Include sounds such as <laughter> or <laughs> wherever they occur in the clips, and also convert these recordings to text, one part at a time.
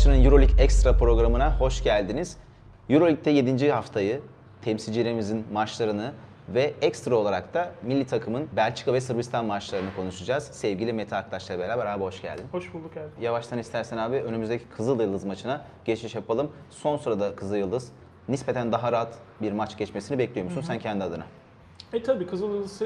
Boğaziçi'nin Euroleague Extra programına hoş geldiniz. Euroleague'de 7. haftayı, temsilcilerimizin maçlarını ve ekstra olarak da milli takımın Belçika ve Sırbistan maçlarını konuşacağız. Sevgili Mete Aktaş'la beraber abi hoş geldin. Hoş bulduk abi. Yavaştan istersen abi önümüzdeki Kızıl Yıldız maçına geçiş yapalım. Son sırada Kızıl Yıldız nispeten daha rahat bir maç geçmesini bekliyor musun sen kendi adına? E tabi Kızılyıldız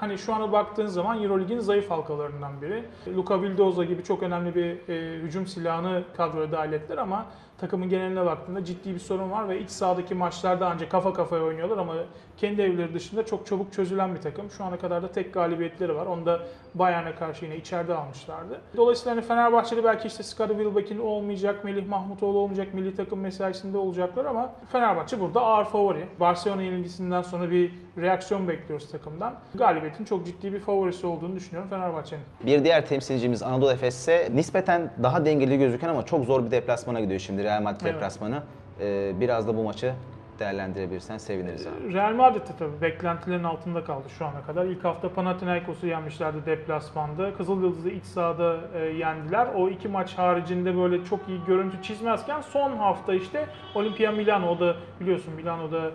hani şu ana baktığın zaman Eurolig'in zayıf halkalarından biri. Luka Vildoza gibi çok önemli bir e, hücum silahını kadroya dahil ettiler ama takımın geneline baktığında ciddi bir sorun var ve iç sahadaki maçlarda ancak kafa kafaya oynuyorlar ama kendi evleri dışında çok çabuk çözülen bir takım. Şu ana kadar da tek galibiyetleri var. Onu da Bayern'e karşı yine içeride almışlardı. Dolayısıyla hani Fenerbahçe'de belki işte Skadi Wilbeck'in olmayacak, Melih Mahmutoğlu olmayacak, milli takım mesaisinde olacaklar ama Fenerbahçe burada ağır favori. Barcelona yenilgisinden sonra bir reaksiyon bekliyoruz takımdan. Galibiyetin çok ciddi bir favorisi olduğunu düşünüyorum Fenerbahçe'nin. Bir diğer temsilcimiz Anadolu Efes nispeten daha dengeli gözüken ama çok zor bir deplasmana gidiyor şimdi Real Madrid Evet. deplasmanı. Ee, biraz da bu maçı değerlendirebilirsen seviniriz abi. Real Madrid de tabii beklentilerin altında kaldı şu ana kadar. İlk hafta Panathinaikos'u yenmişlerdi deplasmanda. Kızılyıldız'ı iç sahada e, yendiler. O iki maç haricinde böyle çok iyi görüntü çizmezken son hafta işte Olimpia Milano, o da biliyorsun Milano'da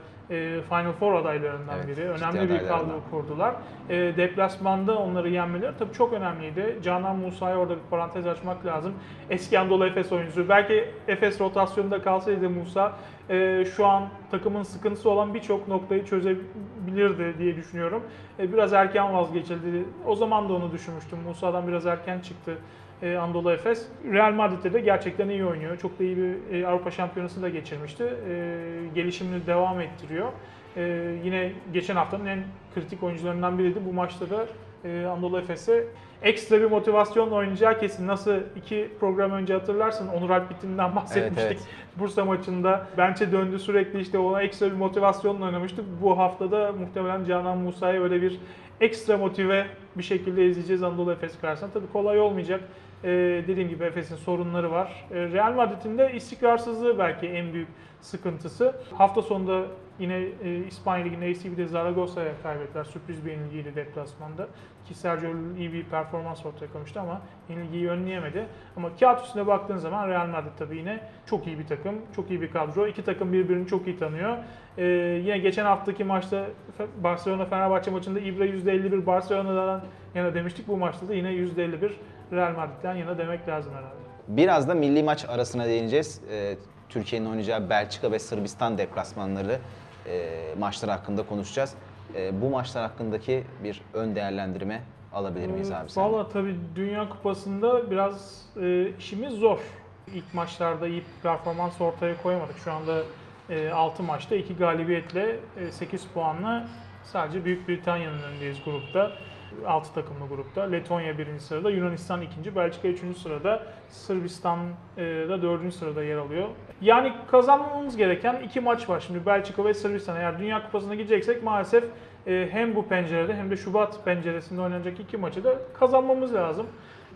Final Four adaylarından Evet, biri. Önemli bir kadro kurdular. E, deplasmanda onları yenmeleri tabii çok önemliydi. Canan Musa'ya orada bir parantez açmak lazım. Eski Anadolu Efes oyuncusu. Belki Efes rotasyonunda kalsaydı Musa e, şu an takımın sıkıntısı olan birçok noktayı çözebilirdi diye düşünüyorum. E, biraz erken vazgeçildi. O zaman da onu düşünmüştüm. Musa'dan biraz erken çıktı e, Anadolu Efes. Real Madrid'de de gerçekten iyi oynuyor. Çok da iyi bir e, Avrupa Şampiyonası da geçirmişti. E, gelişimini devam ettiriyor. E, yine geçen haftanın en kritik oyuncularından biriydi. Bu maçta da e, Anadolu Efes'e ekstra bir motivasyonla oynayacağı kesin. Nasıl iki program önce hatırlarsın Onur Alp Bitin'den <laughs> bahsetmiştik. evet. Bursa maçında bench'e döndü sürekli işte ona ekstra bir motivasyonla oynamıştık. Bu haftada muhtemelen Canan Musa'yı öyle bir ekstra motive bir şekilde izleyeceğiz Anadolu Efes karşısında. Tabii kolay olmayacak. Ee, dediğim gibi Efes'in sorunları var. Ee, Real Madrid'in de istikrarsızlığı belki en büyük sıkıntısı. Hafta sonunda yine e, İspanya Ligi'nde ACB'de Zaragosa'ya kaybettiler. Sürpriz bir yenilgiyle deplasmanda. Ki Sergio iyi bir performans ortaya koymuştu ama yenilgiyi önleyemedi. Ama kağıt üstüne baktığın zaman Real Madrid tabii yine çok iyi bir takım, çok iyi bir kadro. İki takım birbirini çok iyi tanıyor. Ee, yine geçen haftaki maçta Barcelona-Fenerbahçe maçında İbra %51 Barcelona'dan yana demiştik. Bu maçta da yine %51 Real Madrid'den yana demek lazım herhalde. Biraz da milli maç arasına değineceğiz. Ee, Türkiye'nin oynayacağı Belçika ve Sırbistan deplasmanları e, maçlar hakkında konuşacağız. E, bu maçlar hakkındaki bir ön değerlendirme alabilir miyiz abi sen? Valla tabii Dünya Kupası'nda biraz e, işimiz zor. İlk maçlarda iyi performans ortaya koyamadık. Şu anda e, 6 maçta 2 galibiyetle e, 8 puanla sadece Büyük Britanya'nın önündeyiz grupta. 6 takımlı grupta. Letonya 1. sırada, Yunanistan 2. Belçika 3. sırada, Sırbistan da 4. sırada yer alıyor. Yani kazanmamız gereken iki maç var şimdi Belçika ve Sırbistan. Eğer Dünya Kupası'na gideceksek maalesef e, hem bu pencerede hem de Şubat penceresinde oynanacak iki maçı da kazanmamız lazım.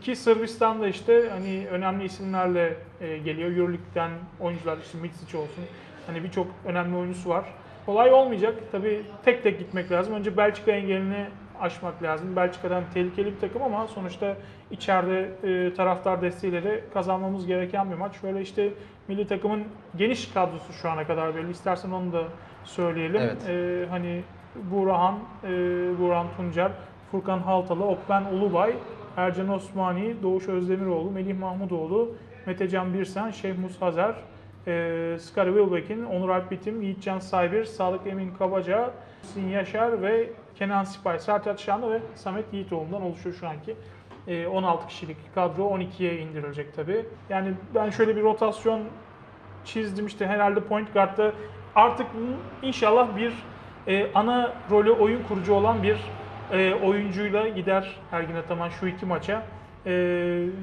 Ki Sırbistan'da işte hani önemli isimlerle e, geliyor. Euroleague'den oyuncular işte Mitsic olsun. Hani birçok önemli oyuncusu var. Kolay olmayacak. Tabii tek tek gitmek lazım. Önce Belçika engelini aşmak lazım. Belçika'dan tehlikeli bir takım ama sonuçta içeride e, taraftar desteğiyle de kazanmamız gereken bir maç. Şöyle işte milli takımın geniş kadrosu şu ana kadar belli. İstersen onu da söyleyelim. Evet. E, hani Burhan, e, Burhan Tuncer, Furkan Haltalı, Okben Ulubay, Ercan Osmani, Doğuş Özdemiroğlu, Melih Mahmudoğlu, Metecan Birsen, Şehmus Hazer, e, Skari Wilbeck'in, Onur Alp Bitim, Yiğitcan Saybir, Sadık Emin Kabaca, Sin Yaşar ve Kenan Sipay, Sertaç Şanlı ve Samet Yiğitoğlu'ndan oluşuyor şu anki. e, 16 kişilik kadro 12'ye indirilecek tabii. Yani ben şöyle bir rotasyon çizdim işte herhalde point guard'da artık inşallah bir e, ana rolü oyun kurucu olan bir e, oyuncuyla gider Ergin Ataman şu iki maça. E,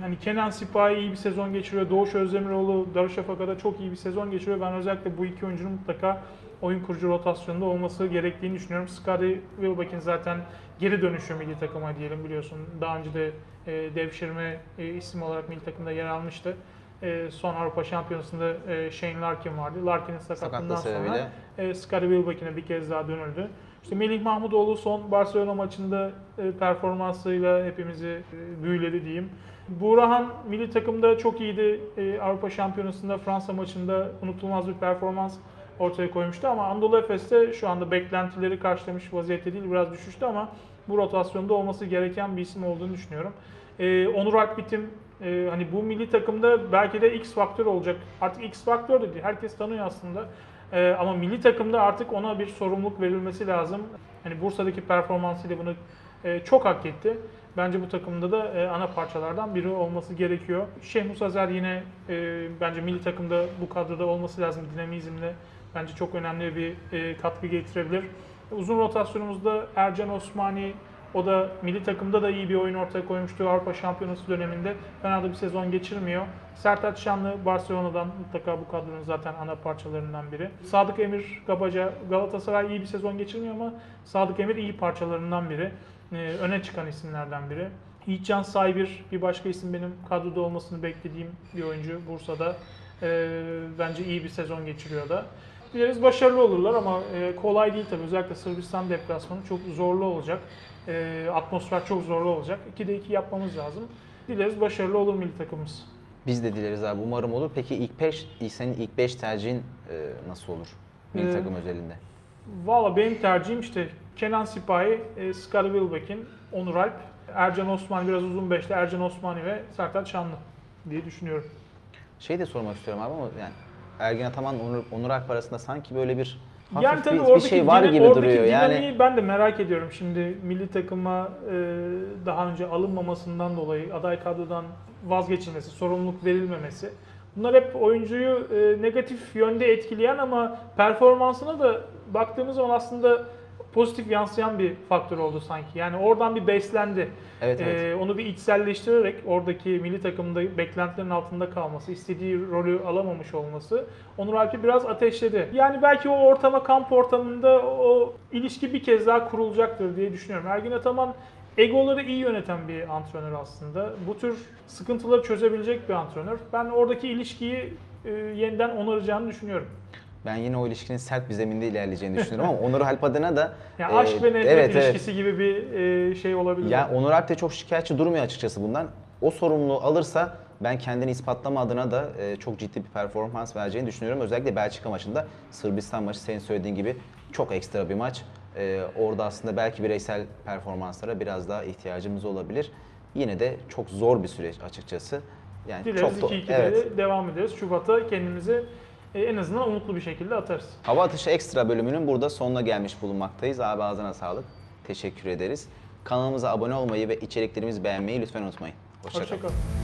hani Kenan Sipahi iyi bir sezon geçiriyor. Doğuş Özdemiroğlu Darüşşafaka'da çok iyi bir sezon geçiriyor. Ben özellikle bu iki oyuncunun mutlaka oyun kurucu rotasyonunda olması gerektiğini düşünüyorum. Skadi Wilbeck'in zaten geri dönüşü milli takıma diyelim biliyorsun. Daha önce de e, devşirme e, isim olarak milli takımda yer almıştı. E, son Avrupa Şampiyonası'nda e, Shane Larkin vardı. Larkin'in sakatlığından Sakatlığı sonra e, Scottie Wilbeck'ine bir kez daha dönüldü. İşte Melih Mahmudoğlu son Barcelona maçında e, performansıyla hepimizi e, büyüledi diyeyim. Buğrahan milli takımda çok iyiydi. E, Avrupa Şampiyonası'nda Fransa maçında unutulmaz bir performans ortaya koymuştu ama Anadolu Efes'te şu anda beklentileri karşılamış vaziyette değil. Biraz düşüştü ama bu rotasyonda olması gereken bir isim olduğunu düşünüyorum. E, Onur Akbit'im e, hani bu milli takımda belki de X faktör olacak. Artık X faktör de değil. Herkes tanıyor aslında. E, ama milli takımda artık ona bir sorumluluk verilmesi lazım. Hani Bursa'daki performansıyla bunu e, çok hak etti. Bence bu takımda da e, ana parçalardan biri olması gerekiyor. Şehmus Azer yine e, bence milli takımda bu kadroda olması lazım dinamizmle. Bence çok önemli bir katkı getirebilir. Uzun rotasyonumuzda Ercan Osmani o da milli takımda da iyi bir oyun ortaya koymuştu Avrupa Şampiyonası döneminde. Fena da bir sezon geçirmiyor. Sertaç Şanlı Barcelona'dan mutlaka bu kadronun zaten ana parçalarından biri. Sadık Emir Gabaca Galatasaray iyi bir sezon geçirmiyor ama Sadık Emir iyi parçalarından biri. Ee, öne çıkan isimlerden biri. Yiğitcan Saybir bir başka isim benim kadroda olmasını beklediğim bir oyuncu Bursa'da. Ee, bence iyi bir sezon geçiriyor da. Dileriz başarılı olurlar ama e, kolay değil tabii. Özellikle Sırbistan deplasmanı çok zorlu olacak. E, atmosfer çok zorlu olacak. 2'de 2 yapmamız lazım. Dileriz başarılı olur milli takımımız. Biz de dileriz abi. Umarım olur. Peki ilk 5, senin ilk 5 tercihin e, nasıl olur? Milli Ee, takım özelinde. Valla benim tercihim işte Kenan Sipahi, e, Scottie Wilbekin, Onur Alp, Ercan Osman biraz uzun beşli Ercan Osmani ve Sertaç Şanlı diye düşünüyorum. Şey de sormak istiyorum abi ama yani Ergin Ataman, Onur, Onur Alp arasında sanki böyle bir hafif yani tabii bir, bir şey var gibi oradaki duruyor. Yani ben de merak ediyorum. Şimdi milli takıma e, daha önce alınmamasından dolayı aday kadrodan vazgeçilmesi, sorumluluk verilmemesi. Bunlar hep oyuncuyu e, negatif yönde etkileyen ama performansına da baktığımız zaman aslında pozitif yansıyan bir faktör oldu sanki. Yani oradan bir beslendi. evet evet. Ee, onu bir içselleştirerek oradaki milli takımda beklentilerin altında kalması, istediği rolü alamamış olması Onur Alp'i biraz ateşledi. Yani belki o ortama, kamp ortamında o ilişki bir kez daha kurulacaktır diye düşünüyorum. Ergin Ataman egoları iyi yöneten bir antrenör aslında. Bu tür sıkıntıları çözebilecek bir antrenör. Ben oradaki ilişkiyi e, yeniden onaracağını düşünüyorum. Ben yine o ilişkinin sert bir zeminde ilerleyeceğini düşünüyorum ama Onur Alp adına da <laughs> Yani e, aşk ve nefret evet, evet. ilişkisi gibi bir e, şey olabilir. Ya Onur Alp de çok şikayetçi durmuyor açıkçası bundan. O sorumluluğu alırsa ben kendini ispatlama adına da e, çok ciddi bir performans vereceğini düşünüyorum. Özellikle Belçika maçında Sırbistan maçı senin söylediğin gibi çok ekstra bir maç. E, orada aslında belki bireysel performanslara biraz daha ihtiyacımız olabilir. Yine de çok zor bir süreç açıkçası. Yani Dileriz çok da- 2-2'de evet. de devam ederiz. Şubat'a kendimizi e, en azından umutlu bir şekilde atarız. Hava atışı ekstra bölümünün burada sonuna gelmiş bulunmaktayız. Abi ağzına sağlık. Teşekkür ederiz. Kanalımıza abone olmayı ve içeriklerimizi beğenmeyi lütfen unutmayın. Hoşçakalın. Hoşçakalın.